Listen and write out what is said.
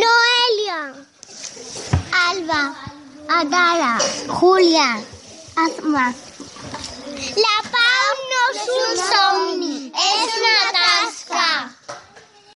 Noelia. Alba. Adara. Julia. Asma.